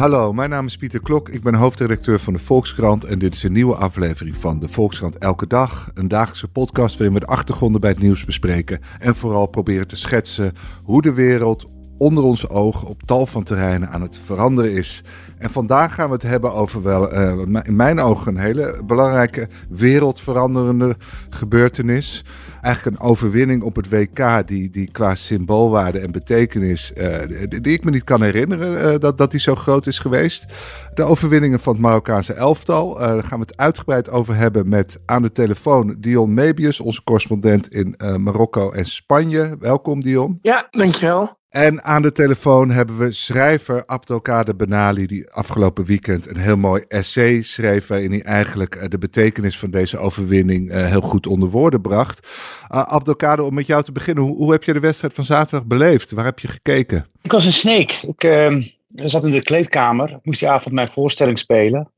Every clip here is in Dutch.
Hallo, mijn naam is Pieter Klok. Ik ben hoofdredacteur van de Volkskrant en dit is een nieuwe aflevering van de Volkskrant Elke Dag. Een dagelijkse podcast waarin we de achtergronden bij het nieuws bespreken en vooral proberen te schetsen hoe de wereld onder onze ogen op tal van terreinen aan het veranderen is. En vandaag gaan we het hebben over wel, uh, in mijn ogen, een hele belangrijke wereldveranderende gebeurtenis. Eigenlijk een overwinning op het WK die, die qua symboolwaarde en betekenis, uh, die, ik me niet kan herinneren uh, dat, dat die zo groot is geweest. De overwinningen van het Marokkaanse elftal. daar gaan we het uitgebreid over hebben met aan de telefoon Dion Mebius, onze correspondent in Marokko en Spanje. Welkom Dion. Ja, dankjewel. En aan de telefoon hebben we schrijver Abdelkader Benali, die afgelopen weekend een heel mooi essay schreef. waarin hij eigenlijk de betekenis van deze overwinning heel goed onder woorden bracht. Uh, om met jou te beginnen, hoe, heb je de wedstrijd van zaterdag beleefd? Waar heb je gekeken? Ik was een sneak. Ik uh, zat in de kleedkamer. Ik moest die avond mijn voorstelling spelen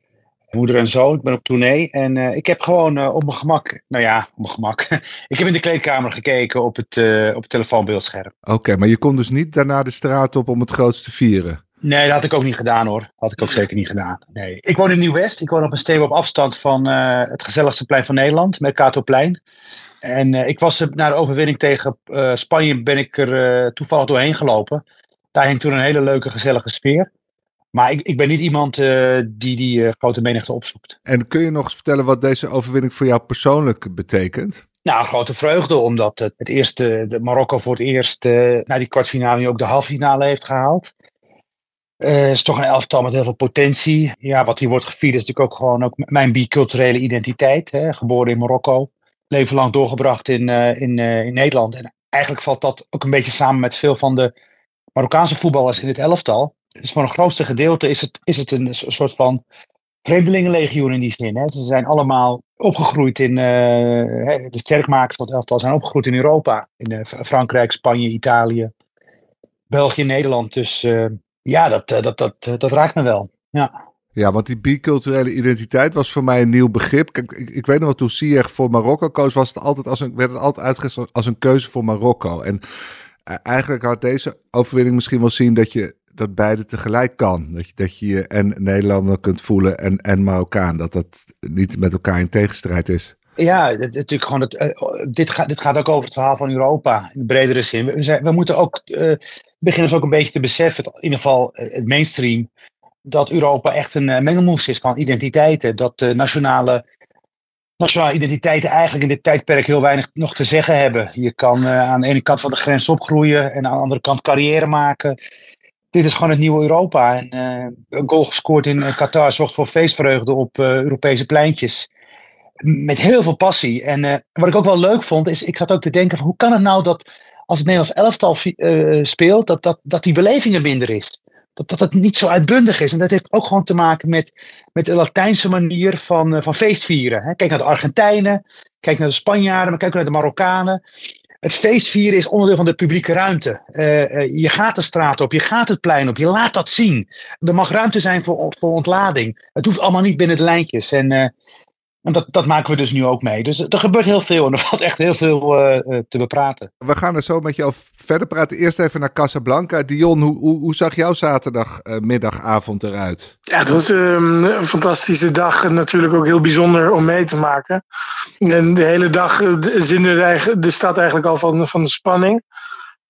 moeder en zoon. Ik ben op tournee en uh, ik heb gewoon uh, op mijn gemak, nou ja, op mijn gemak. ik heb in de kleedkamer gekeken op het, uh, op het telefoonbeeldscherm. Oké, okay, maar je kon dus niet daarna de straat op om het grootste te vieren? Nee, dat had ik ook niet gedaan hoor. Dat had ik ook zeker niet gedaan. Nee. Ik woon in Nieuw-West. Ik woon op een steenworp afstand van het gezelligste plein van Nederland, Mercatorplein. En ik was na de overwinning tegen Spanje ben ik er toevallig doorheen gelopen. Daar hing toen een hele leuke, gezellige sfeer. Maar ik, ik ben niet iemand uh, die die uh, grote menigte opzoekt. En kun je nog eens vertellen wat deze overwinning voor jou persoonlijk betekent? Nou, grote vreugde, omdat het, het eerste, de Marokko voor het eerst uh, na die kwartfinale nu ook de halffinale heeft gehaald. Het is toch een elftal met heel veel potentie. Ja, wat hier wordt gevierd is natuurlijk ook gewoon ook mijn biculturele identiteit. Hè? Geboren in Marokko, leven lang doorgebracht in, in, in Nederland. En eigenlijk valt dat ook een beetje samen met veel van de Marokkaanse voetballers in het elftal dus voor een grootste gedeelte is het, is het een soort van vreemdelingenlegioen in die zin. Hè. Ze zijn allemaal opgegroeid in, uh, de sterkmakers van het elftal zijn opgegroeid in Europa. In uh, Frankrijk, Spanje, Italië, België, Nederland. Dus uh, ja, dat, dat, dat, dat raakt me wel. Ja. Ja, want die biculturele identiteit was voor mij een nieuw begrip. Kijk, ik, ik weet nog wel, toen Ziyech voor Marokko koos, was het altijd als een, werd het altijd uitgezet als een keuze voor Marokko. En eigenlijk had deze overwinning misschien wel zien dat je dat beide tegelijk kan. Dat je, dat je en Nederlander kunt voelen en, en Marokkaan. Dat dat niet met elkaar in tegenstrijd is. Ja, natuurlijk gewoon uh, dit, gaat, dit gaat ook over het verhaal van Europa in bredere zin. We, we moeten ook uh, beginnen ook een beetje te beseffen, in ieder geval het mainstream, dat Europa echt een mengelmoes is van identiteiten. Dat de nationale, nationale identiteiten eigenlijk in dit tijdperk heel weinig nog te zeggen hebben. Je kan aan de ene kant van de grens opgroeien en aan de andere kant carrière maken dit is gewoon het nieuwe Europa. En uh, een goal gescoord in eh, Qatar zorgt voor feestvreugde op uh, Europese pleintjes. Met heel veel passie. En wat ik ook wel leuk vond, is ik had ook te denken van hoe kan het nou dat als het Nederlands elftal speelt, dat, dat, dat die beleving er minder is. Dat, dat het niet zo uitbundig is. En dat heeft ook gewoon te maken met, met de Latijnse manier van, van feestvieren. Hè. Kijk naar de Argentijnen, kijk naar de Spanjaarden, maar kijk naar de Marokkanen het feestvieren is onderdeel van de publieke ruimte. Uh, je gaat de straat op, je gaat het plein op, je laat dat zien. Er mag ruimte zijn voor, ontlading. Het hoeft allemaal niet binnen de lijntjes. En uh, en dat, dat maken we dus nu ook mee. Dus er gebeurt heel veel en er valt echt heel veel uh, te bepraten. We gaan er zo met jou verder praten. Eerst even naar Casablanca. Dion, hoe, hoe, hoe zag jouw zaterdagmiddagavond uh, eruit? Ja, het was um, een fantastische dag. Natuurlijk ook heel bijzonder om mee te maken. En de hele dag zinde de stad eigenlijk al van, van de spanning.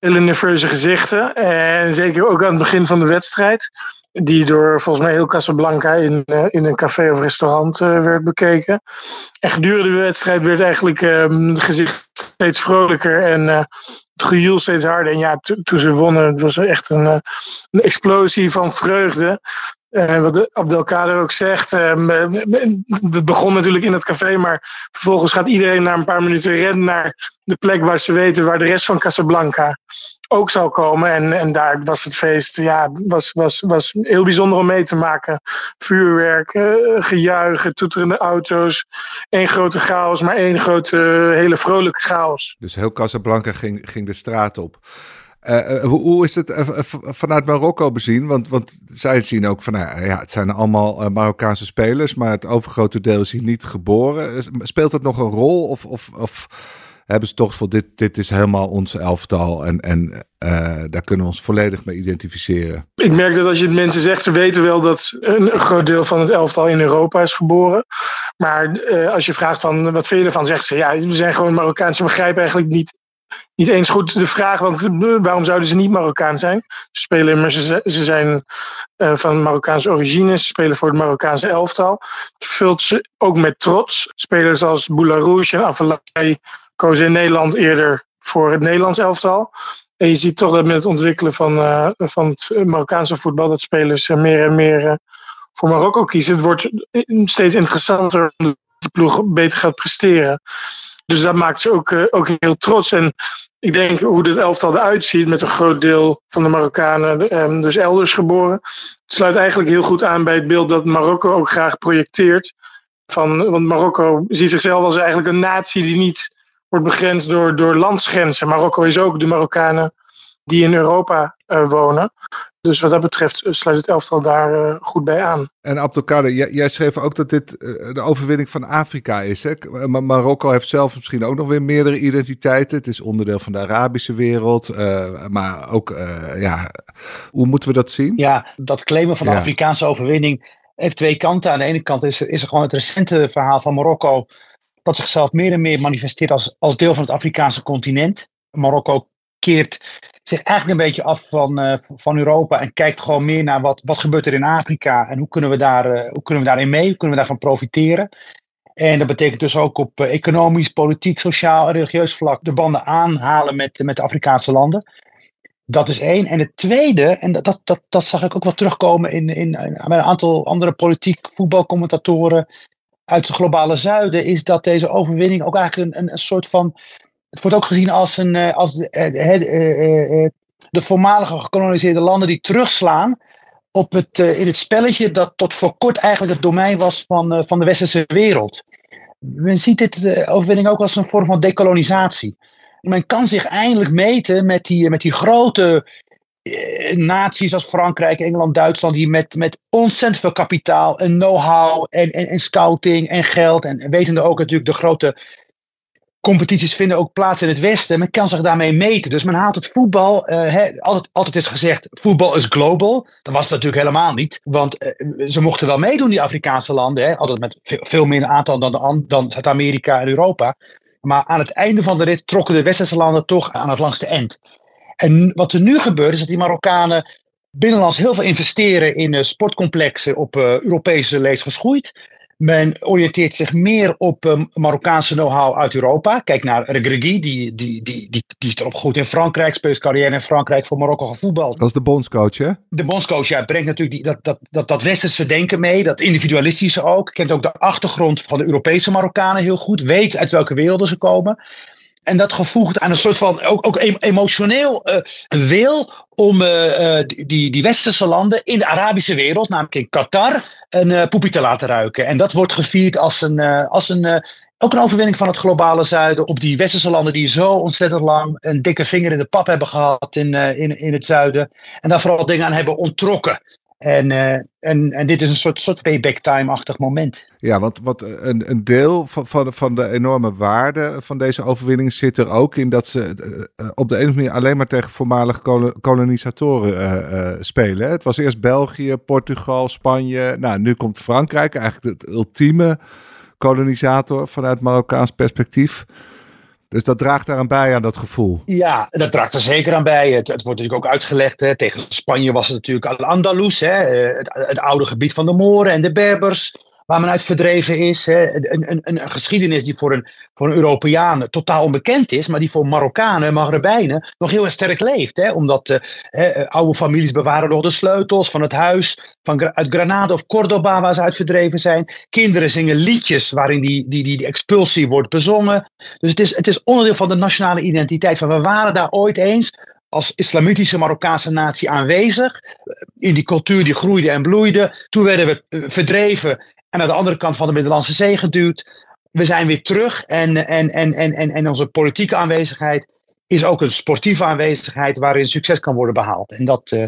Hele nerveuze gezichten. En zeker ook aan het begin van de wedstrijd die door volgens mij heel Casablanca in, uh, in een café of restaurant uh, werd bekeken. En gedurende de wedstrijd werd eigenlijk het gezicht steeds vrolijker en uh, het gejoel steeds harder. En ja, toen ze wonnen, het was echt een, een explosie van vreugde. Uh, wat Abdelkader ook zegt, uh, het begon natuurlijk in het café, maar vervolgens gaat iedereen na een paar minuten rennen naar de plek waar ze weten waar de rest van Casablanca ook zal komen. En, en daar was het feest, ja, was, was, was heel bijzonder om mee te maken. Vuurwerk, uh, gejuichen, toeterende auto's, één grote chaos, maar één grote hele vrolijke chaos. Dus heel Casablanca ging, ging de straat op. Uh, hoe, hoe, is het uh, vanuit Marokko bezien? Want, want zij zien ook van, nou, ja, het zijn allemaal Marokkaanse spelers, maar het overgrote deel is hier niet geboren. Speelt dat nog een rol? Of, of, of hebben ze toch voor dit, dit is helemaal ons elftal en, en daar kunnen we ons volledig mee identificeren. Ik merk dat als je het mensen zegt, ze weten wel dat een groot deel van het elftal in Europa is geboren. Maar als je vraagt van wat vind je ervan, zeggen ze ja, we zijn gewoon Marokkaans. Ze begrijpen eigenlijk niet niet eens goed de vraag, want eh, waarom zouden ze niet Marokkaan zijn? Ze spelen immers, ze, zijn uh, van Marokkaanse origine, ze spelen voor het Marokkaanse elftal. Vult ze ook met trots. Spelers als Boularouche en Avalai kozen in Nederland eerder voor het Nederlands elftal. En je ziet toch dat met het ontwikkelen van, uh, van het Marokkaanse voetbal, dat spelers meer en meer voor Marokko kiezen. Het wordt steeds interessanter om de ploeg beter gaat presteren. Dus dat maakt ze ook, uh, ook heel trots. En ik denk hoe dit elftal eruit ziet met een groot deel van de Marokkanen um, dus elders geboren. Het sluit eigenlijk heel goed aan bij het beeld dat Marokko ook graag projecteert. Van, want Marokko ziet zichzelf als eigenlijk een natie die niet wordt begrensd door, door landsgrenzen. Marokko is ook de Marokkanen die in Europa uh, wonen. Dus wat dat betreft eh, sluit het elftal daar uh, goed bij aan. En Abdelkader, jij, jij, schreef ook dat dit uh, de overwinning van Afrika is. Hè? Maar Marokko heeft zelf misschien ook nog weer meerdere identiteiten. Het is onderdeel van de Arabische wereld. maar ook, ja, hoe moeten we dat zien? Ja, dat claimen van de ja. Afrikaanse overwinning heeft twee kanten. Aan de ene kant is er, is er gewoon het recente verhaal van Marokko. dat zichzelf meer en meer manifesteert als, als deel van het Afrikaanse continent. Marokko keert zich eigenlijk een beetje af van, uh, van Europa en kijkt gewoon meer naar wat, wat gebeurt er in Afrika en hoe kunnen, we daar, uh, hoe kunnen we daarin mee, hoe kunnen we daarvan profiteren. En dat betekent dus ook op uh, economisch, politiek, sociaal en religieus vlak de banden aanhalen met, met de Afrikaanse landen. Dat is één. En het tweede, en dat, dat, dat, zag ik ook wel terugkomen in, in, een aantal andere politiek voetbalcommentatoren uit het globale zuiden, is dat deze overwinning ook eigenlijk een, een soort van het wordt ook gezien als, een, eh, als de, eh, eh, de voormalige gekoloniseerde landen die terugslaan op het, in het spelletje dat tot voor kort eigenlijk het domein was van, van de westerse wereld. Men ziet dit overwinning ook als een vorm van dekolonisatie. Men kan zich eindelijk meten met die, met die grote naties als Frankrijk, Engeland, Duitsland, die met, met ontzettend veel kapitaal en know-how en, en, en scouting en geld en wetende ook natuurlijk de grote competities vinden ook plaats in het Westen. Men kan zich daarmee meten. Dus men haalt het voetbal. Uh, altijd, altijd is gezegd: voetbal is global. Dat was het natuurlijk helemaal niet. Want uh, ze mochten wel meedoen, die Afrikaanse landen. Altijd met veel, meer aantal dan, dan Zuid-Amerika en Europa. Maar aan het einde van de rit trokken de westerse landen toch aan het langste eind. En wat er nu gebeurt, is dat die Marokkanen binnenlands heel veel investeren in uh, sportcomplexen op Europese lees geschoeid. Men oriënteert zich meer op um, Marokkaanse know-how uit Europa. Kijk naar Regragui, die, die, die, die, die is erop goed in Frankrijk, speelt carrière in Frankrijk voor Marokko gevoetbald. Dat is de bondscoach, hè? De bondscoach, ja, brengt natuurlijk die, dat, dat, dat, dat westerse denken mee, dat individualistische ook. Kent ook de achtergrond van de Europese Marokkanen heel goed, weet uit welke werelden ze komen. En dat gevoegd aan een soort van ook, ook emotioneel uh, wil om uh, die, die westerse landen in de Arabische wereld, namelijk in Qatar, een uh, poepie te laten ruiken. En dat wordt gevierd als een, als een, ook een overwinning van het globale zuiden op die westerse landen die zo ontzettend lang een dikke vinger in de pap hebben gehad in, in, in het zuiden. En daar vooral dingen aan hebben ontrokken. En, uh, en, en dit is een soort, soort payback time-achtig moment. Ja, want wat een, een deel van, van, van de enorme waarde van deze overwinning zit er ook in dat ze uh, op de een of andere manier alleen maar tegen voormalige kolonisatoren spelen. Het was eerst België, Portugal, Spanje. Nou, nu komt Frankrijk, eigenlijk het ultieme kolonisator vanuit Marokkaans perspectief. Dus dat draagt daaraan bij aan dat gevoel. Ja, dat draagt er zeker aan bij. Het, wordt natuurlijk ook uitgelegd. Hè. Tegen Spanje was het natuurlijk Al-Andalus, het, het oude gebied van de Moren en de Berbers waar men uit verdreven is. Hè. Een, een, een, geschiedenis die voor een, voor een Europeaan totaal onbekend is, maar die voor Marokkanen, Maghrebijnen nog heel erg sterk leeft. Hè. Omdat uh, oude families bewaren nog de sleutels van het huis van, uit Granada of Cordoba waar ze uit verdreven zijn. Kinderen zingen liedjes waarin die, die, die, die expulsie wordt bezongen. Dus het is, het is onderdeel van de nationale identiteit. Van we waren daar ooit eens als islamitische Marokkaanse natie aanwezig. In die cultuur die groeide en bloeide. Toen werden we verdreven en naar de andere kant van de Middellandse Zee geduwd. We zijn weer terug en, en, en, en, en, en onze politieke aanwezigheid is ook een sportieve aanwezigheid waarin succes kan worden behaald. En dat, uh,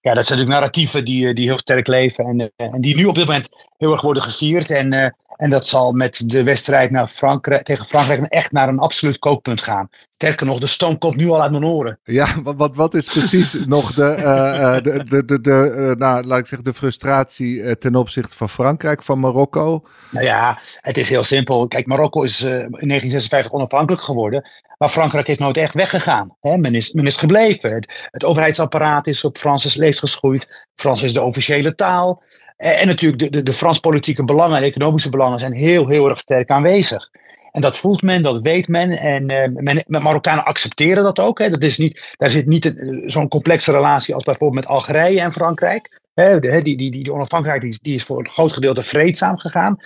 ja, dat zijn natuurlijk narratieven die, die heel sterk leven en, en die nu op dit moment heel erg worden gevierd. En En dat zal met de wedstrijd naar Frankrijk, tegen Frankrijk echt naar een absoluut kookpunt gaan. Sterker nog, de stoom komt nu al uit mijn oren. Ja, wat, wat is precies nog de, uh, de, de, de, de uh, nou, laat ik zeggen, de frustratie ten opzichte van Frankrijk, van Marokko? Nou ja, het is heel simpel. Kijk, Marokko is in 1956 onafhankelijk geworden. Maar Frankrijk is nooit echt weggegaan. Hè? Men, is, men is gebleven. Het, het overheidsapparaat is op Franse lees geschoeid. Frans is de officiële taal. En natuurlijk de, de, de Frans-politieke belangen en economische belangen zijn heel, heel erg sterk aanwezig. En dat voelt men, dat weet men. En uh, men, Marokkanen accepteren dat ook. Hè. Dat is niet, daar zit niet zo'n complexe relatie als bijvoorbeeld met Algerije en Frankrijk. Hè, die, die, die, onafhankelijkheid die, die is voor een groot gedeelte vreedzaam gegaan.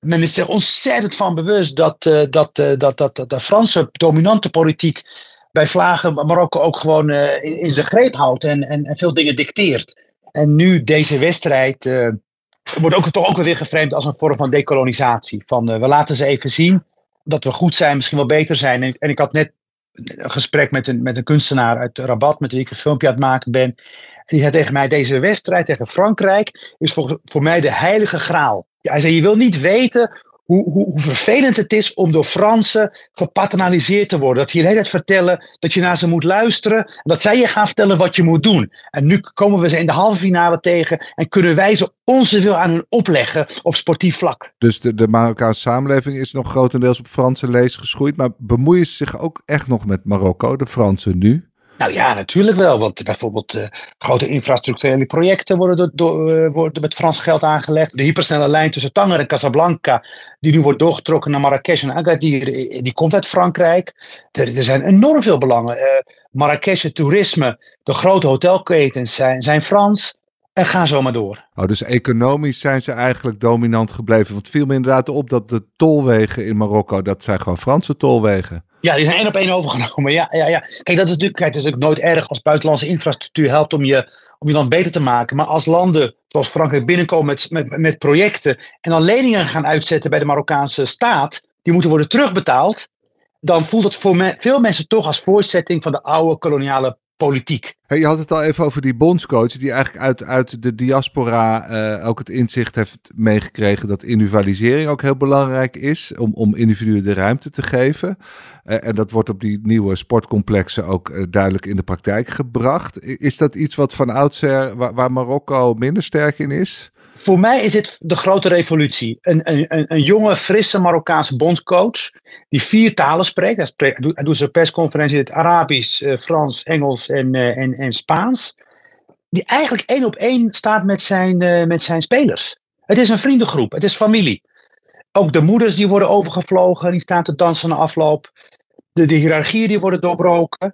Men is zich ontzettend van bewust dat, uh, dat, dat, dat, dat de Franse dominante politiek bij vlagen Marokko ook gewoon in, in, zijn greep houdt en, en, en veel dingen dicteert. En nu deze wedstrijd uh, wordt ook, toch ook weer geframed als een vorm van decolonisatie. Van uh, we laten ze even zien dat we goed zijn, misschien wel beter zijn. En, en ik had net een gesprek met een, met een kunstenaar uit Rabat, met wie ik een filmpje aan het maken ben. Die zei tegen mij: Deze wedstrijd tegen Frankrijk is voor, voor mij de heilige graal. Hij zei: Je wil niet weten hoe, vervelend het is om door Fransen gepaternaliseerd te worden. Dat ze je de hele tijd vertellen dat je naar ze moet luisteren. En dat zij je gaan vertellen wat je moet doen. En nu komen we ze in de halve finale tegen. En kunnen wij ze onze wil aan hun opleggen op sportief vlak. Dus de, de Marokkaanse samenleving is nog grotendeels op Franse lees geschoeid. Maar bemoeien ze zich ook echt nog met Marokko, de Fransen nu? Nou ja, natuurlijk wel. Want bijvoorbeeld uh, grote infrastructurele projecten worden, door, uh, worden met Frans geld aangelegd. De hypersnelle lijn tussen Tanger en Casablanca, die nu wordt doorgetrokken naar Marrakesh en Agadir, die, die komt uit Frankrijk. Er, er zijn enorm veel belangen. Uh, Marrakesh, toerisme, de grote hotelketens zijn, zijn Frans. En ga zo maar door. Oh, dus economisch zijn ze eigenlijk dominant gebleven. Want viel me inderdaad op dat de tolwegen in Marokko, dat zijn gewoon Franse tolwegen. Ja, die zijn één op één overgenomen. Ja, ja, ja. Kijk, dat is natuurlijk, kijk, dat is natuurlijk nooit erg als buitenlandse infrastructuur helpt om je, om je land beter te maken. Maar als landen zoals Frankrijk binnenkomen met, met, met projecten en dan leningen gaan uitzetten bij de Marokkaanse staat, die moeten worden terugbetaald, dan voelt het voor me, veel mensen toch als voortzetting van de oude koloniale politiek. Je had het al even over die bondscoach, die eigenlijk uit, uit de diaspora uh, ook het inzicht heeft meegekregen dat individualisering ook heel belangrijk is om, om individuen de ruimte te geven. Uh, en dat wordt op die nieuwe sportcomplexen ook uh, duidelijk in de praktijk gebracht. Is dat iets wat van oudsher, waar Marokko minder sterk in is? Voor mij is dit de grote revolutie. Een, een, een jonge, frisse Marokkaanse bondcoach die vier talen spreekt. Hij, doet zijn persconferentie in het Arabisch, uh, Frans, Engels en, uh, en, en Spaans. Die eigenlijk één op één staat met zijn, uh, met zijn spelers. Het is een vriendengroep, het is familie. Ook de moeders die worden overgevlogen, die staan te dansen na afloop. De, de hiërarchieën die worden doorbroken.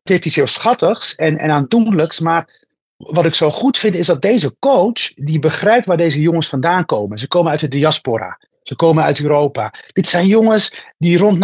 Het heeft iets heel schattigs en, en aandoenlijks, maar wat ik zo goed vind is dat deze coach, die begrijpt waar deze jongens vandaan komen. Ze komen uit de diaspora. Ze komen uit Europa. Dit zijn jongens die rond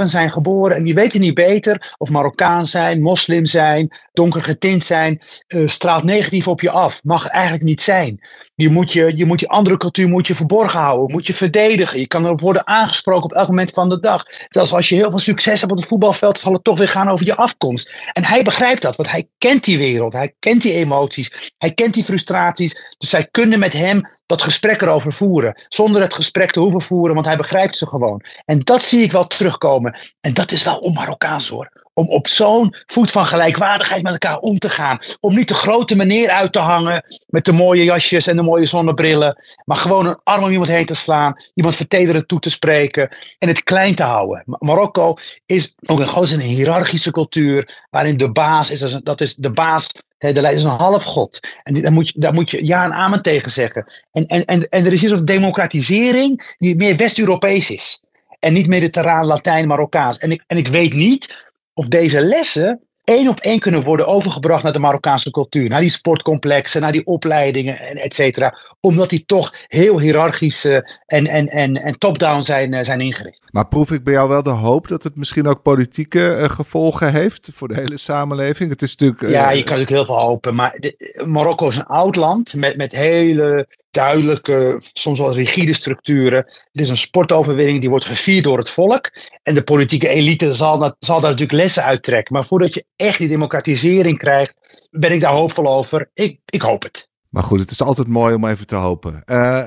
9-11 zijn geboren en die weten niet beter of Marokkaan zijn, moslim zijn, donker getint zijn, uh, straalt negatief op je af. Mag eigenlijk niet zijn. Je moet je, je moet je andere cultuur moet je verborgen houden, moet je verdedigen. Je kan erop worden aangesproken op elk moment van de dag. Zelfs als je heel veel succes hebt op het voetbalveld, zal het toch weer gaan over je afkomst. En hij begrijpt dat, want hij kent die wereld, hij kent die emoties, hij kent die frustraties. Dus zij kunnen met hem dat gesprek erover voeren. Zonder het gesprek te hoeven voeren, want hij begrijpt ze gewoon. En dat zie ik wel terugkomen. En dat is wel on-Marokkaans hoor. Om op zo'n voet van gelijkwaardigheid met elkaar om te gaan. Om niet de grote meneer uit te hangen met de mooie jasjes en de mooie zonnebrillen. Maar gewoon een arm om iemand heen te slaan. Iemand vertederend toe te spreken. En het klein te houden. Marokko is ook een, gewoon een hiërarchische cultuur. Waarin de baas is, dat is de baas de leider is een halfgod. En daar moet, je, daar moet je ja en amen tegen zeggen. En, en, en, en er is een democratisering die meer West-Europees is. En niet mediterraan, Latijn, Marokkaans. En ik, en ik weet niet of deze lessen één op één kunnen worden overgebracht naar de Marokkaanse cultuur. Naar die sportcomplexen, naar die opleidingen, et cetera. Omdat die toch heel hiërarchisch uh, en, en, en, en top-down zijn, uh, zijn ingericht. Maar proef ik bij jou wel de hoop dat het misschien ook politieke uh, gevolgen heeft voor de hele samenleving? Het is natuurlijk. ja, je kan natuurlijk heel veel hopen. Maar de, Marokko is een oud land met, met hele duidelijke, soms wel rigide structuren. Het is een sportoverwinning die wordt gevierd door het volk. En de politieke elite zal, zal daar natuurlijk lessen uittrekken. Maar voordat je echt die democratisering krijgt, ben ik daar hoopvol over. Ik, ik hoop het. Maar goed, het is altijd mooi om even te hopen. Uh,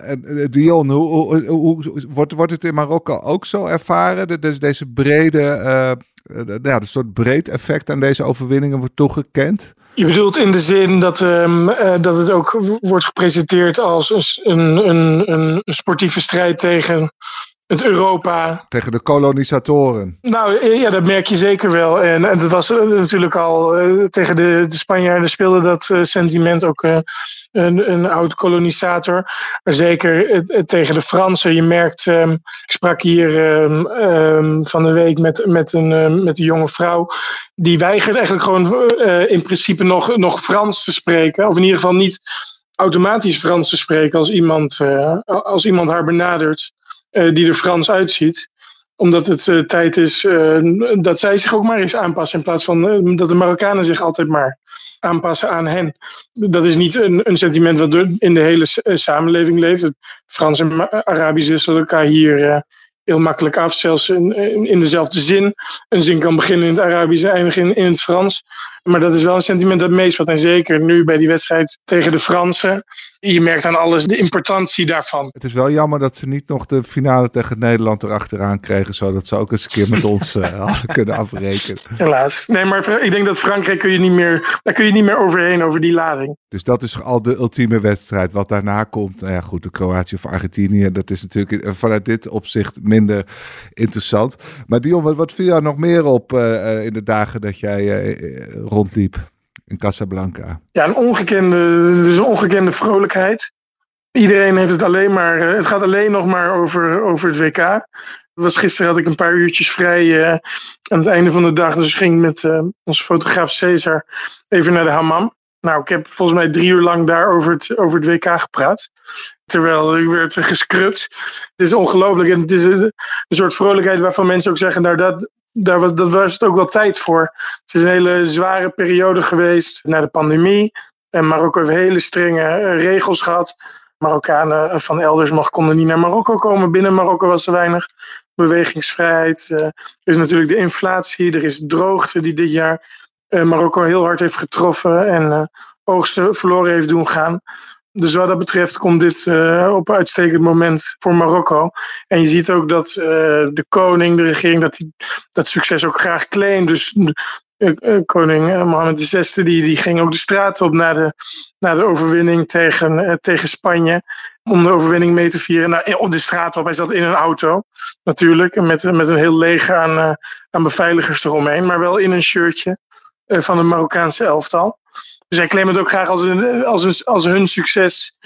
Dion, hoe, wordt, wordt het in Marokko ook zo ervaren? De, deze brede, uh, ja, de soort breed effect aan deze overwinningen wordt toegekend? Je bedoelt in de zin dat, um, dat het ook wordt gepresenteerd als een, een, een sportieve strijd tegen het Europa. Tegen de kolonisatoren. Nou eh, ja, dat merk je zeker wel. En, en dat was eh, natuurlijk al uh, tegen de, de Spanjaarden speelde dat uh, sentiment ook uh, een, een oud kolonisator. Maar zeker tegen de Fransen. Je merkt, um, ik sprak hier um, van de week met, met, een, met een jonge vrouw. Die weigert eigenlijk gewoon in principe nog, nog Frans te spreken. Of in ieder geval niet automatisch Frans te spreken als iemand, als iemand haar benadert. Eh, die er Frans uitziet omdat het uh, tijd is uh, dat zij zich ook maar eens aanpassen. In plaats van dat de Marokkanen zich altijd maar aanpassen aan hen. Dat is niet een, een sentiment wat in de hele samenleving leeft. Het Frans en Arabisch wisselen elkaar hier heel makkelijk af. Zelfs in, in, dezelfde zin. Een zin kan beginnen in het Arabisch en eindigen in, in het Frans. Maar dat is wel een sentiment dat meespeelt. En zeker nu bij die wedstrijd tegen de Fransen. Je merkt aan alles de importantie daarvan. Het is wel jammer dat ze niet nog de finale tegen Nederland erachteraan kregen. Zodat ze ook eens een keer met ons uh, hadden kunnen afrekenen. Helaas. Nee, maar ik denk dat Frankrijk kun je niet meer, daar kun je niet meer overheen over die lading. Dus dat is al de ultieme wedstrijd. Wat daarna komt, nou ja goed, de Kroatië of Argentinië. Dat is natuurlijk vanuit dit opzicht minder interessant. Maar Dion, wat, wat viel jou nog meer op uh, in de dagen dat jij uh, rondliep in Casablanca. Ja, een ongekende, dus een ongekende vrolijkheid. Iedereen heeft het alleen maar, eh, het gaat alleen nog maar over, over het WK. Was, gisteren had ik een paar uurtjes vrij uh, aan het einde van de dag. Dus ik ging met uh, onze fotograaf Cesar even naar de hammam. Nou, ik heb volgens mij drie uur lang daar over het, over het WK gepraat. Terwijl ik werd gescrubt. Het is ongelooflijk. En het is een, een, soort vrolijkheid waarvan mensen ook zeggen: Nou, dat, daar was, dat was het ook wel tijd voor. Het is een hele zware periode geweest na de pandemie. En Marokko heeft hele strenge eh, regels gehad. Marokkanen van elders mag, konden niet naar Marokko komen. Binnen Marokko was er weinig bewegingsvrijheid. Uh, er is natuurlijk de inflatie, er is droogte die dit jaar Marokko heel hard heeft getroffen en oogsten verloren heeft doen gaan. Dus wat dat betreft komt dit op een uitstekend moment voor Marokko. En je ziet ook dat uh, de koning, de regering, dat die dat succes ook graag claimt. Dus uh, koning Mohammed VI die, die ging ook de straat op na de, na de overwinning tegen, tegen Spanje. Om de overwinning mee te vieren. Nou, op de straat op. Hij zat in een auto natuurlijk. Met, met een heel leger aan, aan beveiligers eromheen. Maar wel in een shirtje van een Marokkaanse elftal. Zij claimen het ook graag als, een, als, als hun succes.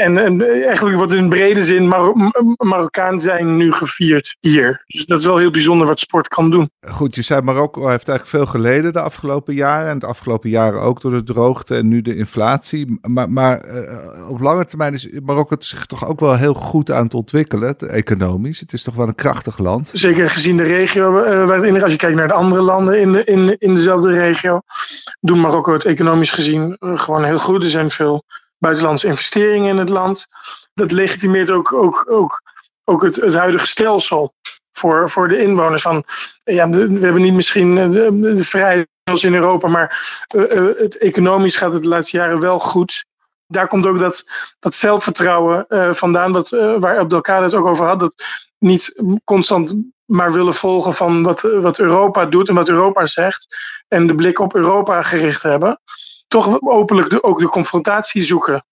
En, en eigenlijk wordt in brede zin Mar Marokkaan zijn nu gevierd hier. Dus dat is wel heel bijzonder wat sport kan doen. Goed, je zei Marokko heeft eigenlijk veel geleden de afgelopen jaren. En de afgelopen jaren ook door de droogte en nu de inflatie. Maar, maar uh, op lange termijn is Marokko zich toch ook wel heel goed aan het ontwikkelen, economisch. Het is toch wel een krachtig land. Zeker gezien de regio uh, als je kijkt naar de andere landen in, de, in, in dezelfde regio, doen Marokko het economisch gezien uh, gewoon heel goed. Er zijn veel buitenlandse investeringen in het land. Dat legitimeert ook, ook, ook, ook het, het huidige stelsel voor, voor de inwoners. Van, ja, we hebben niet misschien de, de vrijheid als in Europa, maar uh, het economisch gaat het de laatste jaren wel goed. Daar komt ook dat, dat zelfvertrouwen uh, vandaan, dat, waar Abdelkader het ook over had. Dat niet constant maar willen volgen van wat, wat Europa doet en wat Europa zegt. En de blik op Europa gericht hebben toch openlijk ook de confrontatie zoeken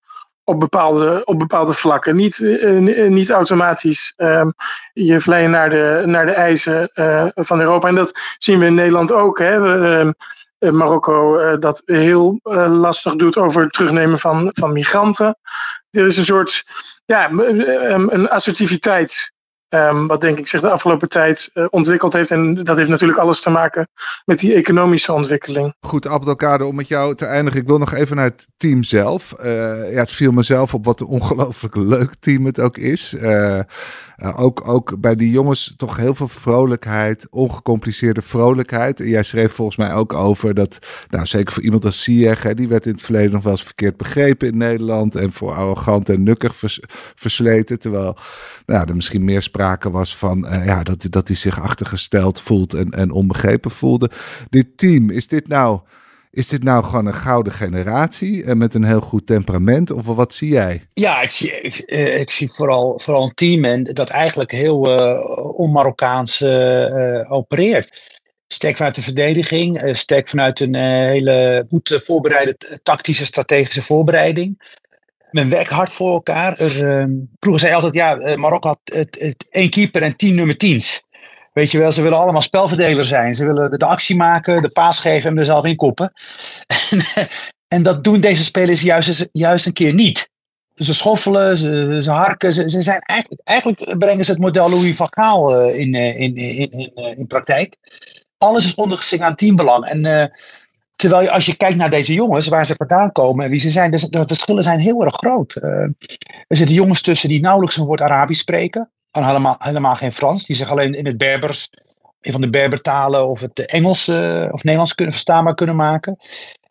op bepaalde, op bepaalde vlakken. Niet, uh, niet automatisch um, je vleien naar de, naar de eisen uh, van Europa. En dat zien we in Nederland ook. Hè. Uh, Marokko dat heel lastig doet over het terugnemen van, van migranten. Er is een soort ja, een assertiviteit Um, wat denk ik zich de afgelopen tijd uh, ontwikkeld heeft. En dat heeft natuurlijk alles te maken met die economische ontwikkeling. Goed, Abdelkader, om met jou te eindigen. Ik wil nog even naar het team zelf. Uh, ja, het viel mezelf op wat een ongelooflijk leuk team het ook is. Uh, ook, ook bij die jongens toch heel veel vrolijkheid, ongecompliceerde vrolijkheid. En jij schreef volgens mij ook over dat, nou zeker voor iemand als Sieg, die werd in het verleden nog wel eens verkeerd begrepen in Nederland. En voor arrogant en nukkig vers, versleten. Terwijl nou, er misschien meer was van uh, ja, dat, dat hij zich achtergesteld voelt en, en onbegrepen voelde. Dit team, is dit nou Is dit nou gewoon een gouden generatie en met een heel goed temperament? Of wat zie jij? Ja, ik zie, ik, ik zie vooral, vooral een team en dat eigenlijk heel uh, on-Marokkaans opereert. Sterk vanuit de verdediging, sterk vanuit een hele goed voorbereide tactische, strategische voorbereiding. Men werkt hard voor elkaar. Er, ehm, vroeger zei altijd, ja, Marokko had het, het, één keeper en tien nummer tiens. Weet je wel, ze willen allemaal spelverdeler zijn. Ze willen de, actie maken, de paas geven en er zelf in koppen. en, en dat doen deze spelers juist, juist een keer niet. Ze schoffelen, ze, harken. Ze, zijn eigenlijk, eigenlijk brengen ze het model Louis van Gaal in, in, in, in, in praktijk. Alles is ondergeschikt aan teambelang. En uh, terwijl als je kijkt naar deze jongens, waar ze vandaan komen en wie ze zijn, de, de verschillen zijn heel erg groot. Uh, er zitten jongens tussen die nauwelijks een woord Arabisch spreken kan helemaal, helemaal geen Frans. Die zich alleen in het Berbers, een van de Berbertalen of het Engels uh, of Nederlands kunnen verstaanbaar kunnen maken.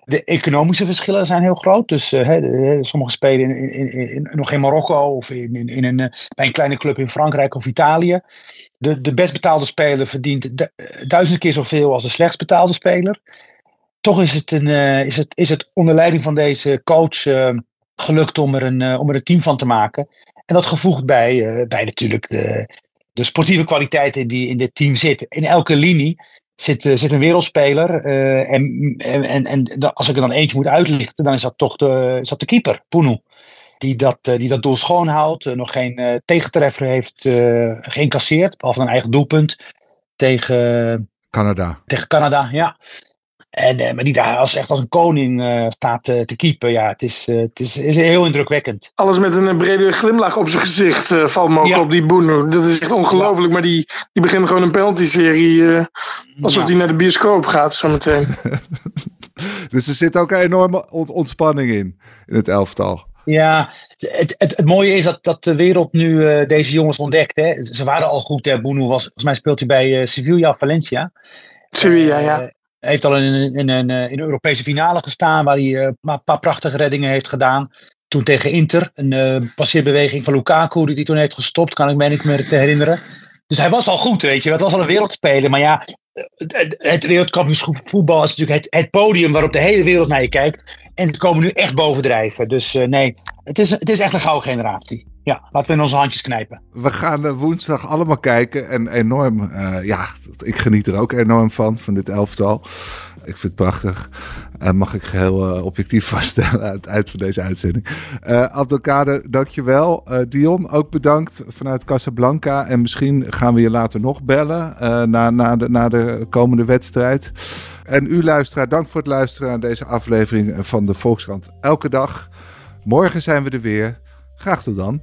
De economische verschillen zijn heel groot. Dus uh, sommigen spelen in, in, in, nog in Marokko of in, een, bij een kleine club in Frankrijk of Italië. De, de best betaalde speler verdient duizend keer zoveel als de slechtst betaalde speler. Toch is het, een, uh, is het, is het onder leiding van deze coach gelukt om er, een, om er een team van te maken. En dat gevoegd bij, uh, bij natuurlijk de, de sportieve kwaliteiten die in dit team zitten. In elke linie zit, uh, zit een wereldspeler. Uh, en, en, en als ik er dan eentje moet uitlichten, dan is dat toch de, is dat de keeper, Poenu. Die dat, die dat doel schoon houdt, nog geen tegentreffer heeft geïncasseerd, behalve een eigen doelpunt tegen Canada. Tegen Canada, ja. En, uh, maar die daar als, echt als een koning uh, staat uh, te keepen. Ja, het is, het is, is heel indrukwekkend. Alles met een brede glimlach op zijn gezicht valt mogelijk ja. op die Boeno. Dat is echt ongelooflijk. Ja. Maar die, die begint gewoon een penalty-serie. alsof hij ja. naar de bioscoop gaat zometeen. dus er zit ook een enorme ontspanning in, in het elftal. Ja, het, het, het mooie is dat, dat de wereld nu deze jongens ontdekt. Hè. Ze waren al goed. Hè. Boeno was, volgens mij speelt hij bij Sevilla Valencia. Sevilla, ja. Heeft al in, in, in, in, een Europese finale gestaan, waar hij uh, een paar prachtige reddingen heeft gedaan. Toen tegen Inter, een uh, passeerbeweging van Lukaku, die hij toen heeft gestopt, kan ik me niet meer herinneren. Dus hij was al goed, weet je. Het was al een wereldspeler. Maar ja, het, wereldkampioenschap voetbal is natuurlijk het, het, podium waarop de hele wereld naar je kijkt. En ze komen nu echt bovendrijven. Dus nee, het is, het is echt een gouden generatie. Ja, laten we in onze handjes knijpen. We gaan uh, woensdag allemaal kijken. En enorm, uh, ja, ik geniet er ook enorm van, van dit elftal. Ik vind het prachtig. Uh, mag ik geheel objectief vaststellen aan het eind van deze uitzending. Abdelkader, dankjewel. Dion, ook bedankt vanuit Casablanca. En misschien gaan we je later nog bellen na, na, de, na de komende wedstrijd. En u luisteraar, dank voor het luisteren aan deze aflevering van de Volkskrant Elke Dag. Morgen zijn we er weer. Graag tot dan.